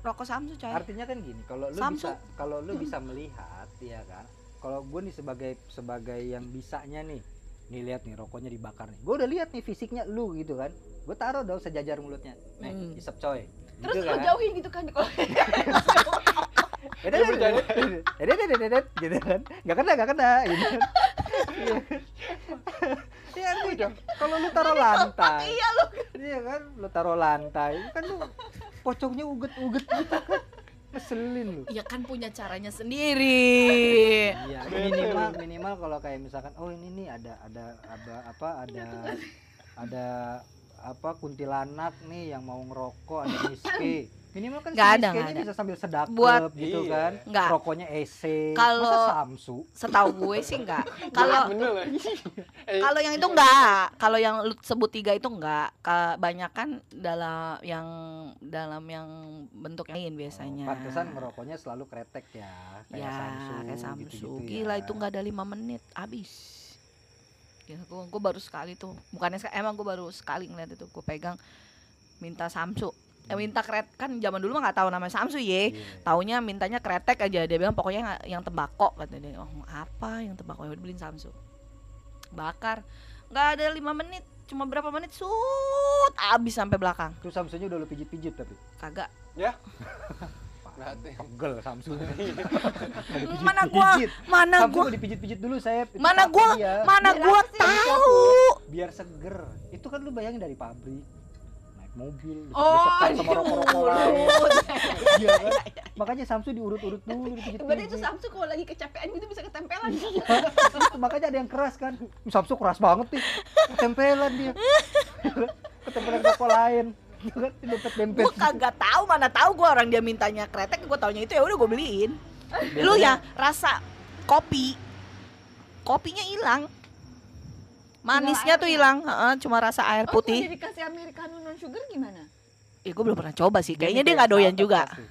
rokok Samsu coy. artinya kan gini kalau lu Samsu. bisa kalau lu bisa melihat ya kan? Kalau gue nih sebagai sebagai yang bisanya nih nih lihat nih rokoknya dibakar nih. Gue udah lihat nih fisiknya lu gitu kan? Gue taruh dong sejajar mulutnya. Nih Hmm. isep coy. Terus gitu lu kan? jauhin gitu kan? Kalau Gitu kan. Nggak kena nggak kena gitu. Kan Iya. Iya, artinya kalau lu taruh lantai. iya lu. Iya kan? Lu taruh lantai. Kan lu pocongnya uget-uget gitu kan. Ngeselin lu. Ya kan punya caranya sendiri. Iya, minimal minimal kalau kayak misalkan oh ini nih ada ada ada apa ada ada apa kuntilanak nih yang mau ngerokok ada miske minimal kan Nggak ada, nggak ada. bisa sambil sedakep Buat- gitu Iya. kan Nggak. rokoknya ese Kalau- samsu Setahu gue sih enggak. Kalau. Eh, kalau yang itu enggak. Kalau yang lu sebut tiga itu enggak. Kebanyakan dalam yang dalam yang bentuk lain biasanya. Oh, pantesan ngerokoknya selalu kretek ya kayak ya, samsu kayak Samsu. gitu-gitu Gila ya. itu enggak ada lima menit habis. Ya, gua, gua baru sekali tuh. Bukannya emang gua baru sekali ngeliat itu. Gua pegang minta Samsu. Eh, minta kret kan zaman dulu mah nggak tahu namanya Samsu ye. Iya. Taunya mintanya kretek aja dia bilang pokoknya yang tembakau kata dia. Oh, apa yang tembakau ya udah beliin Samsu. Bakar. nggak ada lima menit, cuma berapa menit sut habis sampai belakang. Terus Samsungnya udah lu pijit-pijit tapi. Kagak. Berarti Pegel Samsung. Mana gua mana Samsung gua mau dipijit-pijit dulu saya. Mana gua dia. mana Biar gua tahu. biar seger. Itu kan lu bayangin dari pabrik mobil Oh, sama iya, rokok-rokok lain. urut. Iya kan? Makanya Samsung diurut-urut dulu dipijit-pijit. Berarti itu Samsu kalau lagi kecapean gitu bisa ketempelan. Terus makanya ada yang keras kan. Samsung keras banget nih. Ketempelan dia. Ketempelan rokok lain. Gitu kan dempet-dempet. Gua kagak tahu mana tahu gua orang dia mintanya kretek gua taunya itu ya udah gua beliin. Lu ya rasa kopi. Kopinya hilang. Manisnya tuh hilang, heeh, cuma rasa air Oh, putih. kalau dikasih americano non sugar gimana? Eh, gue belum pernah coba sih. Kayaknya dia nggak doyan juga. pasti.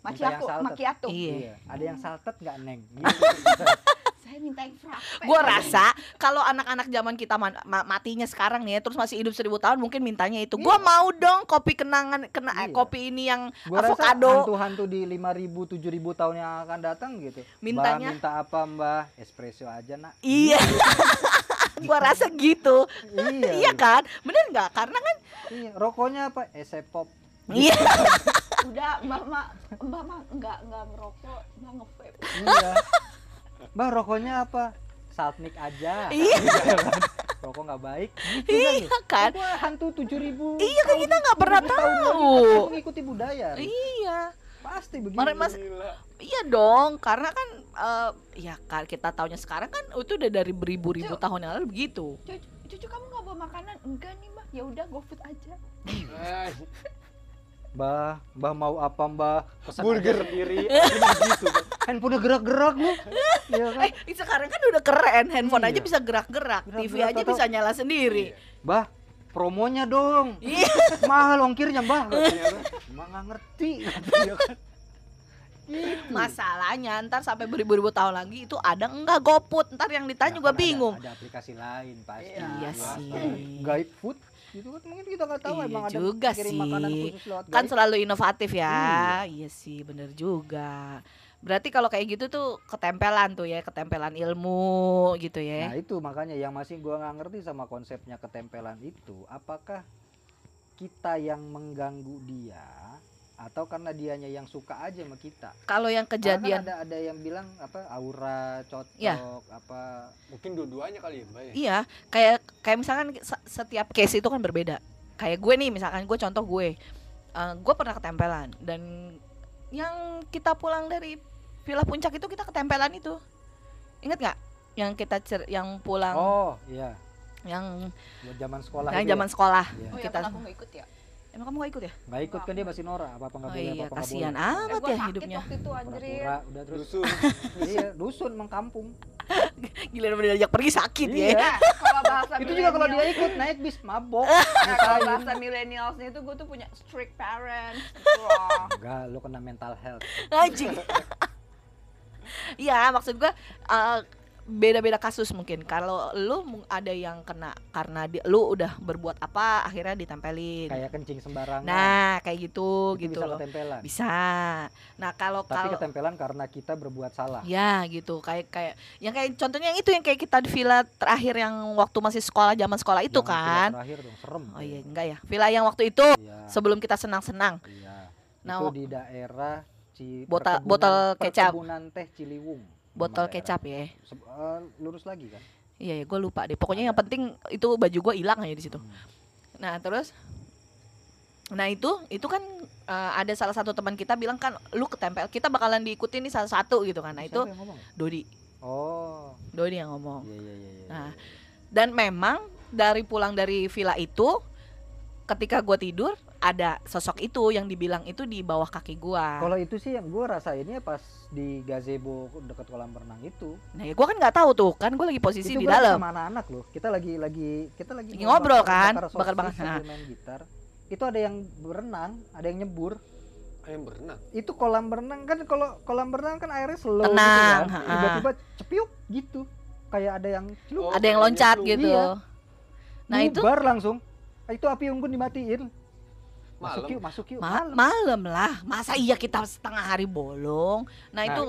Macchiato, yang salted. macchiato. Iya. Iya. Ada yang salted nggak neng? Gitu. Saya minta yang frappe. Gue rasa kalau anak-anak zaman kita ma- ma- matinya sekarang nih, ya, terus masih hidup seribu tahun, mungkin mintanya itu. Gua mau dong kopi kenangan, kena Iya. kopi ini yang Gua rasa avocado. hantu-hantu di 5000 7000 tahun yang akan datang gitu. Mintanya- Mbak minta apa, Mbak? Espresso aja, Nak. Iya. gua rasa gitu. Iya. Iya kan? Bener nggak? Karena kan Iya, rokoknya apa? Ese pop. iya. Udah, Mbak Mbak Mbak Mbak enggak enggak ngerokok, Mbak nge-vape. Iya. Mbak rokoknya apa? Saltnik aja. Iya. Rokok nggak baik. Gitu kan. Iya kan? Gua hantu 7000. Iya kan kita nggak pernah tahu. pasti mengikuti budaya. Iya. Pasti begitu. Mari, Mas. gila. Iya dong, karena kan eh, ya kan kita taunya sekarang kan itu udah dari beribu-ribu tahun yang lalu begitu. Cucu, cucu kamu nggak bawa makanan? Enggak nih, Mbak. Ya udah GoFood aja. Mbah, Mbah mau apa Mbah? Pesan Burger. aja sendiri. gitu. Handphone udah gerak-gerak lu. Iya kan? Eh, sekarang kan udah keren, handphone aja Iya. bisa gerak-gerak, TV Gerak-gerak, aja atau- bisa nyala sendiri. Mbah, promonya dong. Iya. Mahal ongkirnya, Mbah. katanya. Emang nggak ngerti. Iya kan? Gitu. Masalahnya ntar sampai beribu-ribu tahun lagi itu ada enggak GoFood? Ntar yang ditanya Ya juga kan ada- bingung. Ada, aplikasi lain pasti. Iya Ya. sih. Guide food gitu kan mungkin kita nggak tahu Iya emang ada juga kirim sih. makanan khusus lewat Kan guide. selalu inovatif ya. Iya. Iya sih, bener juga. Berarti kalau kayak gitu tuh ketempelan tuh ya, ketempelan ilmu gitu Nah ya. itu makanya yang masih gua nggak ngerti sama konsepnya ketempelan itu, apakah kita yang mengganggu dia atau karena dianya yang suka aja sama kita? Kalau yang Karena kan kejadian ada ada yang bilang apa aura cocok Ya. apa mungkin dua-duanya kali ya, Mbak ya. Iya, kayak kayak misalkan se- setiap case itu kan berbeda. Kayak gue nih, misalkan gue contoh gue, Eh, gue pernah ketempelan dan yang kita pulang dari Villa Puncak itu kita ketempelan itu, inget nggak? Yang kita cer yang pulang, Oh iya yang buat zaman sekolah yang itu zaman sekolah. ya. Iya. Oh ya, Kita- kan aku nggak ikut ya. Emang kamu gak ikut ya? nggak ikut kan dia masih Nora apa apa nggak Oh boleh iya, apa apa nggak kasihan amat Eh, ya hidupnya. waktu itu anjir. udah terus Dusun. iya dusun emang kampung Gila udah diajak pergi sakit ya. Iya. Kalau bahasa itu juga kalau dia millennials- ikut naik bis mabok Nah, kalau bahasa millennialsnya itu gue tuh punya strict parents gitu enggak lu kena mental health Anjing. Iya, maksud gua eh, beda-beda kasus mungkin. Kalau lu ada yang kena karena di- lu udah berbuat apa akhirnya ditempelin. kayak kencing sembarangan Nah, kayak gitu itu gitu bisa loh. ketempelan Bisa. Nah, kalau tapi kalau ketempelan karena kita berbuat salah Ya gitu kayak kayak yang kayak contohnya yang itu yang kayak kita di villa terakhir yang waktu masih sekolah zaman sekolah itu villa kan. terakhir dong serem Oh iya enggak ya. Villa yang waktu itu Iya, sebelum kita senang-senang. iya. Nah, itu di daerah Botol- botol kecap. teh Ciliwung Botol kecap ya. Se- eh, lurus lagi kan Iya ya, gue lupa deh. Pokoknya yang penting itu baju gue hilang aja di situ. Hmm. Nah terus, nah itu itu kan eh, ada salah satu teman kita bilang kan, lu ketempel, kita bakalan diikutin nih salah satu gitu kan. Nah itu Siapa? Dodi, oh Dodi yang ngomong. iya iya iya iya. Nah, dan memang dari pulang dari villa itu, ketika gue tidur ada sosok itu yang dibilang itu di bawah kaki gue. kalau itu sih yang gue rasainnya pas di gazebo dekat kolam renang itu. Nah ya gue kan nggak tahu tuh, kan gue lagi posisi itu di gua dalam. sama anak-anak loh. Kita lagi lagi kita lagi Lagi ngobrol bakar- kan, bakar sosis sambil main gitar. Itu ada yang berenang ada yang nyebur. Ayam berenang. itu kolam berenang. Kan kalau kolam berenang kan airnya slow Tenang, gitu kan tiba-tiba cepiuk gitu. Kayak ada yang celup. Oh, ada yang loncat gitu. gitu. Iya. Nah itu bubar langsung. Itu api unggun dimatiin Masuk Malam. yuk, masuk yuk. Ma- malam. malam lah. Masa iya kita setengah hari bolong? Nah, Nah, itu.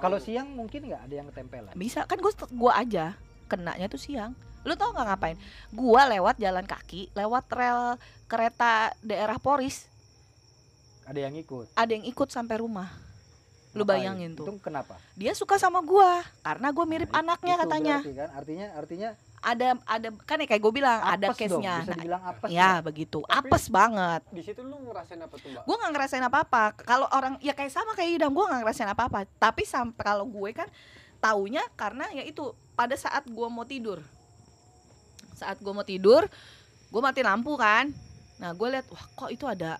Kalau siang mungkin nggak ada yang ketempelan. bisa kan gue gua aja kenanya tuh siang. Lu tau nggak ngapain? Gua lewat jalan kaki, lewat rel kereta daerah Poris, Ada yang ikut. ada yang ikut sampai rumah. Lu bayangin tuh. Itu kenapa? Dia suka sama gua karena gua mirip Nah, anaknya itu katanya. berarti kan artinya artinya Ada ada kan ya kayak gue bilang ada apes dong, case-nya. bisa Nah, dibilang apes. ya nggak? begitu. Tapi- Apes banget. di situ lu ngerasain apa tuh mbak? gue nggak ngerasain apa-apa kalau orang ya kayak sama kayak Idam gue nggak ngerasain apa-apa tapi sampai kalau gue kan taunya karena ya itu pada saat gue mau tidur saat gue mau tidur gue mati lampu kan nah gue lihat wah kok itu ada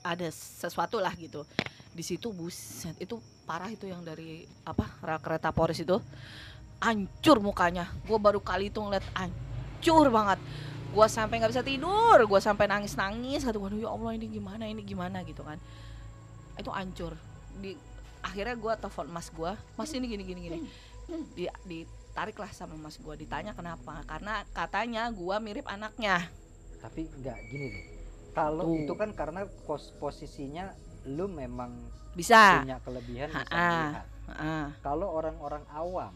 ada sesuatu lah gitu di situ buset itu parah itu yang dari apa kereta Poris itu hancur mukanya. Gue baru kali itu ngeliat hancur banget. Gue sampai nggak bisa tidur. Gue sampai nangis nangis kata waduh ya allah ini gimana? Ini gimana? Gitu kan. Itu hancur. Di akhirnya gue telepon mas gue mas ini gini gini gini. Di ditarik lah sama mas gue ditanya kenapa. Karena katanya gue mirip anaknya. Tapi nggak gini deh. Kalau itu kan karena pos posisinya lu memang bisa. punya kelebihan bisa melihat. Kalau orang-orang awam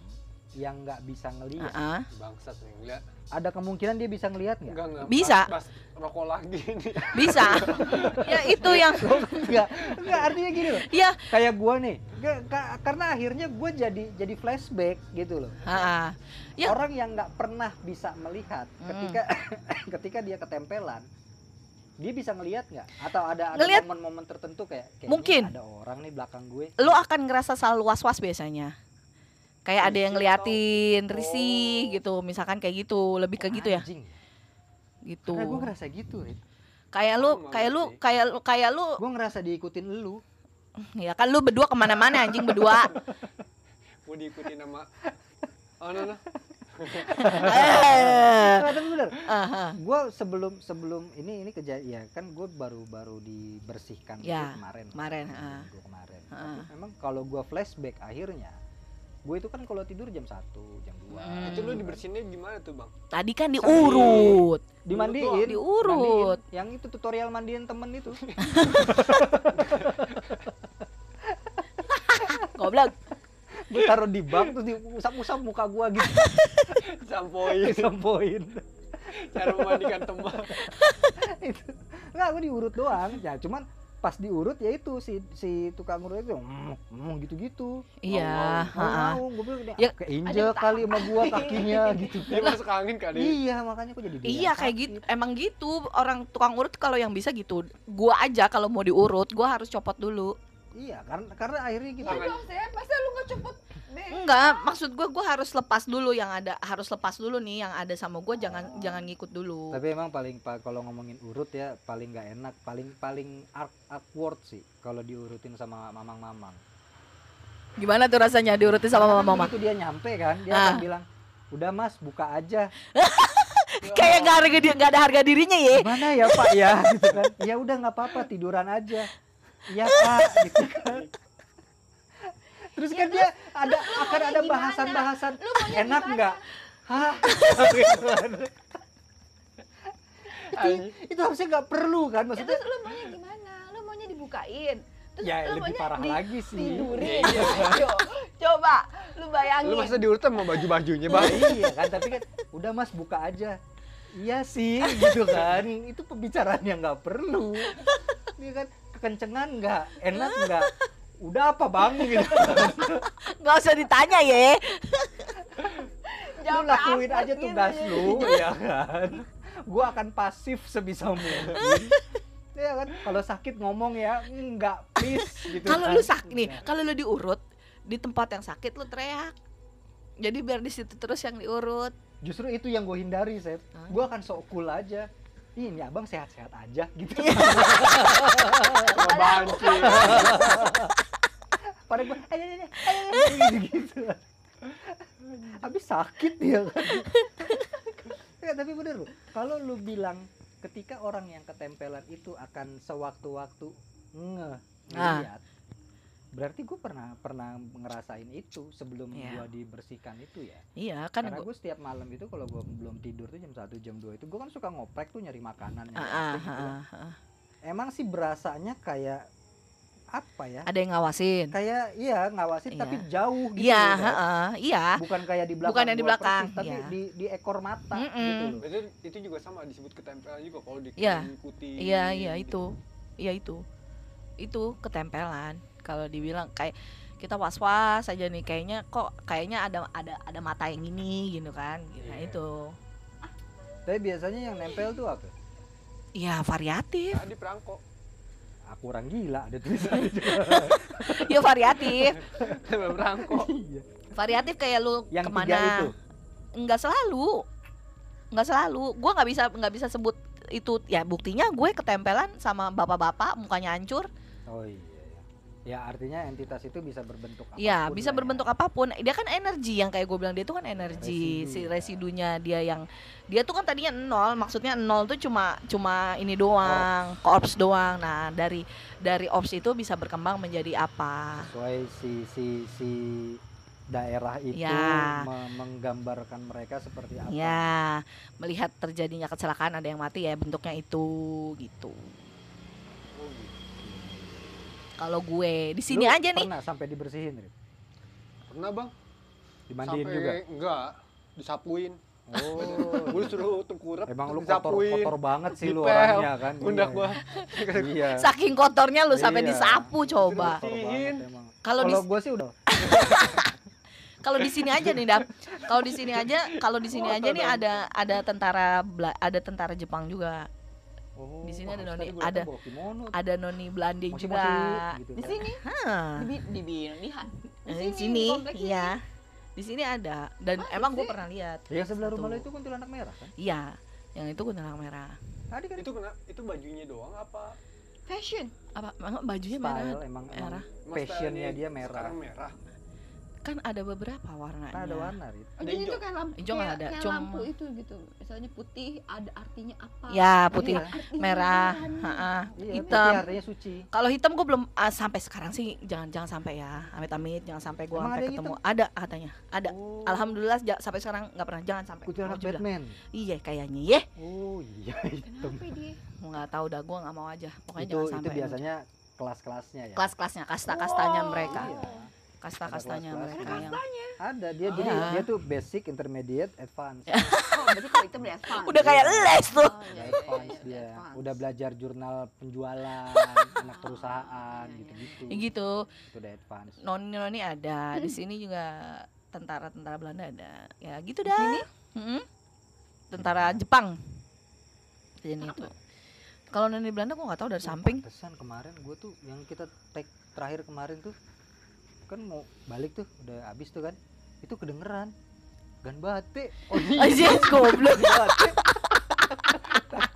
yang nggak bisa ngelihat, heeh. Bangsat nih ngeliat. ada kemungkinan dia bisa ngelihat nggak? Enggak enggak. Bisa. Pas, pas rokok lagi nih. bisa ya itu yang Enggak, enggak artinya gini loh. ya Kayak gua nih, karena akhirnya gua jadi jadi flashback gitu loh. heeh. Ya. Orang yang nggak pernah bisa melihat Hmm. ketika ketika dia ketempelan, dia bisa ngelihat nggak? Atau ada ada momen-momen tertentu kayak Mungkin. ada orang nih belakang gue. lu akan ngerasa selalu was-was biasanya kayak ada yang ngeliatin risih Oh. gitu misalkan kayak gitu lebih ke gitu ya Anjing. gitu Karena gue ngerasa gitu, kayak lu kayak lu kayak lu kayak lu Gue ngerasa diikutin lu. ya kan lu berdua ke mana-mana anjing berdua Mau diikuti nama Oh, no, no. Eh, Nah, tapi bener. Gue sebelum sebelum ini ini kejadian ya kan gue baru baru dibersihkan Ya, kemarin. kemarin, Minggu ah. kemarin. Ah. Tapi memang kalau gue flashback akhirnya gue itu kan kalau tidur jam 1, jam 2. Hmm. Itu lu dibersihinnya gimana tuh, Bang? tadi kan diurut dimandiin, Diurut. mandiin. yang itu tutorial mandiin temen itu goblok gue taruh di bak terus diusap-usap muka gua gitu Sampoin disampoin cara memandikan teman. itu nggak gue diurut doang ya cuman pas diurut ya itu si si tukang urut itu mm, gitu-gitu iya mau gue bilang Ya, keinjek kali sama gua kakinya gitu Dia masuk angin kali. iya makanya gue jadi dia Iya kayak sakit. gitu, emang gitu orang tukang urut kalau yang bisa gitu. Gua aja kalau mau diurut, gua harus copot dulu. iya karena karena akhirnya gitu Ya dong, Sep. Masa lu gak cepet deh? Enggak, maksud gua gua harus lepas dulu yang ada, harus lepas dulu nih yang ada sama gua jangan jangan ngikut dulu. tapi emang paling pa- kalau ngomongin urut ya paling nggak enak paling paling awk- awkward sih kalau diurutin sama mamang-mamang Gimana tuh rasanya diurutin sama kan mama-mama? begitu dia nyampe kan dia Ah. akan bilang udah mas buka aja Kayak gak harga di- nggak ada harga dirinya ya. gimana ya pak ya gitu kan ya udah nggak apa-apa tiduran aja iya pak gitu kan terus kan dia ada akan ada bahasan-bahasan. Lu enak nggak? Hah? Itu harusnya nggak perlu kan Ya, maksudnya? terus lu maunya gimana? Lu maunya dibukain? Terus ya lu lebih maunya parah lagi sih. Tidurin. Co- Coba lu bayangin. Lu masa diurut sama baju-bajunya, Bang? iya kan? Tapi kan udah mas buka aja. Iya sih gitu kan? Itu pembicaraan yang nggak perlu. Ini kan? Kekencengan nggak? Enak nggak udah apa bang gitu Nggak usah ditanya ya. lu lakuin aja gitu tugas lu ya kan gua akan pasif sebisa mungkin ya kan kalau sakit ngomong ya enggak please gitu Kalau kan. lu sakit nih, Udah. kalau lu diurut di tempat yang sakit lu teriak. Jadi biar di situ terus yang diurut. justru itu yang gue hindari Sep Hah? gua akan sok cool aja Ih, ini abang sehat-sehat aja gitu Ngebanci. Pada gue ayo ayo ayo, ayo gitu gitu habis sakit dia kan ya, tapi bener loh kalau lu bilang ketika orang yang ketempelan itu akan sewaktu-waktu nge Ah. ngeliat berarti gue pernah pernah ngerasain itu sebelum Iya. gua dibersihkan itu ya Iya kan karena gue setiap malam itu kalau gue belum tidur tuh jam 1 jam 2 itu gue kan suka ngoprek tuh nyari makanan Ah, ah, gitu. ah, ah. emang sih berasanya kayak apa ya? Ada yang ngawasin. Kayak iya ngawasin Iya. tapi jauh gitu. Iya, loh, Bang. heeh, iya. Bukan kayak di belakang. Bukan yang di belakang, persis, tapi iya. di di ekor mata Mm-mm. gitu loh. Berarti itu juga sama disebut ketempelan juga kalau Iya. diikuti. Iya, iya itu. Iya itu. Itu ketempelan. Kalau dibilang kayak kita was-was aja nih kayaknya kok kayaknya ada ada ada mata yang ini gitu kan. Nah, Iya. itu. Tapi biasanya yang nempel tuh apa? Ya variatif. Tadi perangkok. Aku orang gila ada tulisannya juga. ya variatif. perangkok. Iya. Variatif kayak lu Yang ke mana? tiga itu. Enggak selalu. Enggak selalu. Gua nggak bisa nggak bisa sebut itu ya buktinya gue ketempelan sama bapak-bapak mukanya hancur. Oh iya. Iya. Ya artinya entitas itu bisa berbentuk apa pun. Iya, bisa lah ya. berbentuk apa pun. Dia kan energi yang kayak gue bilang dia itu kan energi Residu, si ya. residunya dia yang dia tuh kan tadinya nol, maksudnya nol tuh cuma cuma ini doang, korps doang. Nah, dari dari ops itu bisa berkembang menjadi apa? sesuai si si si daerah itu Ya. me- menggambarkan mereka seperti apa. Ya, melihat terjadinya kecelakaan ada yang mati ya bentuknya itu gitu. Kalau gue di sini aja nih. Pernah sampai dibersihin, Rip? Pernah bang? Dimandiin Sampai juga. enggak disapuin. Oh. Gue disuruh tengkurap. Emang lu kotor, disapuin. kotor banget sih lu orangnya kan. Pundak Iya. gua. Iya. Saking kotornya lu sampai Iya. disapu coba. Kalau di Kalau gua sih udah kalau di sini aja nih, Dap. Kalau di sini aja, kalau di sini aja nih ada ada tentara ada tentara Jepang juga. Oh, Di sini ada noni- ada-. Ada noni Belanda juga. gitu Di kan. sini, Hah. di Bi- di di. Di sini, sini, iya. Di sini ada dan Masa emang gue pernah lihat. Yang sebelah Satu. rumah lu itu kuntilanak merah kan? Iya, yang itu kuntilanak merah. Tadi kan Itu kena itu bajunya doang apa? Fashion. Apa emang bajunya merah? style emang, emang merah. Fashionnya dia merah. Sekarang merah. Kan ada beberapa warnanya. Kan ada warna, Rip. Ada Jadi hijau. itu kayak lampu, Hijau kayak, ada, kayak cuma- lampu itu gitu. Misalnya putih ada artinya apa? Ya, putih, Iya. Artinya merah. Iya, hitam. putih artinya suci. Kalau hitam gue belum ah, sampai sekarang sih jangan jangan sampai ya. Amit-amit jangan sampai gue Emang sampai ketemu. Ada katanya. Ada. Oh, Alhamdulillah ja- sampai sekarang nggak pernah jangan sampai. kuntilanak Alhamdulillah. Batman. Iya kayaknya ya. Oh iya hitam. Kenapa dia? Mau nggak tahu dah gue nggak mau aja. Pokoknya Itu jangan itu sampai. biasanya kelas-kelasnya ya. kelas-kelasnya, kasta-kastanya Wow. mereka. Iya. Kasta-kastanya Ada mereka yang Ada dia jadi Iya. dia tuh basic, intermediate, advance. Oh, berarti kalau itu udah advance. udah kayak les tuh. Oh, iya, Udah iya, iya, dia. advance. Udah belajar jurnal penjualan, anak perusahaan iya, iya. gitu-gitu. Ya gitu. Itu udah advance. Noni-noni ada. Di sini juga tentara-tentara Belanda ada. Ya gitu Di dah. sini? Mm-mm. Tentara Jepang. Jadi itu. Kalau noni Belanda gue nggak tahu dari samping. Pantesan kemarin gue tuh yang kita tag terakhir kemarin tuh kan mau balik tuh udah habis tuh kan. Itu kedengeran. Gan batik oh iya. Goblok batik